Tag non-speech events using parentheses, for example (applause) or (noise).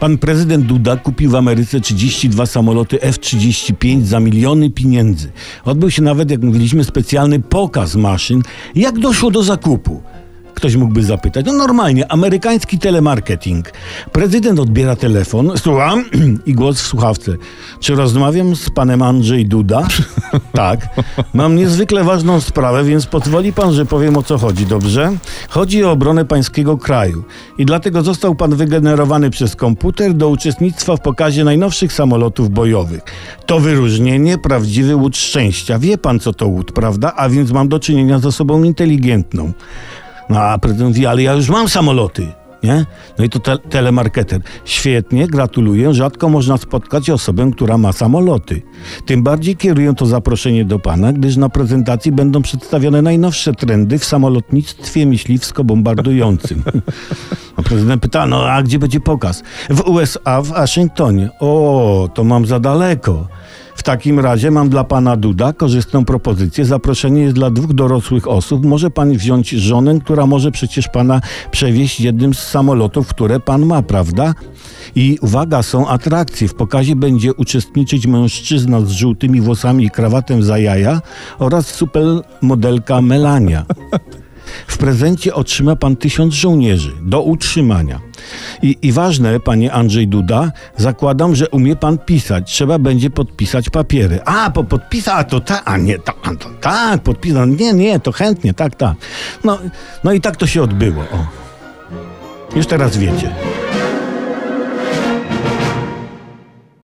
Pan prezydent Duda kupił w Ameryce 32 samoloty F-35 za miliony pieniędzy. Odbył się nawet, jak mówiliśmy, specjalny pokaz maszyn. Jak doszło do zakupu? Ktoś mógłby zapytać. No normalnie, amerykański telemarketing. Prezydent odbiera telefon, słucham, (clears throat) i głos w słuchawce. Czy rozmawiam z panem Andrzej Duda? (laughs) tak. Mam niezwykle ważną sprawę, więc pozwoli pan, że powiem o co chodzi, dobrze? Chodzi o obronę pańskiego kraju. I dlatego został pan wygenerowany przez komputer do uczestnictwa w pokazie najnowszych samolotów bojowych. To wyróżnienie, prawdziwy łód szczęścia. Wie pan, co to łód, prawda? A więc mam do czynienia z osobą inteligentną. No a prezydent mówi, ale ja już mam samoloty. Nie? No i to te telemarketer. Świetnie, gratuluję. Rzadko można spotkać osobę, która ma samoloty. Tym bardziej kieruję to zaproszenie do pana, gdyż na prezentacji będą przedstawione najnowsze trendy w samolotnictwie myśliwsko-bombardującym. (laughs) A prezydent pyta, no a gdzie będzie pokaz? W USA, w Waszyngtonie. O, to mam za daleko. W takim razie mam dla pana Duda korzystną propozycję. Zaproszenie jest dla dwóch dorosłych osób. Może pan wziąć żonę, która może przecież pana przewieźć jednym z samolotów, które pan ma, prawda? I uwaga, są atrakcje. W pokazie będzie uczestniczyć mężczyzna z żółtymi włosami i krawatem za jaja oraz super modelka Melania. (laughs) W prezencie otrzyma pan tysiąc żołnierzy do utrzymania. I, I ważne, panie Andrzej Duda, zakładam, że umie pan pisać. Trzeba będzie podpisać papiery. A, po podpisa, a to tak, a nie, to, to tak, podpisa, nie, nie, to chętnie, tak, tak. No, no i tak to się odbyło. O. Już teraz wiecie.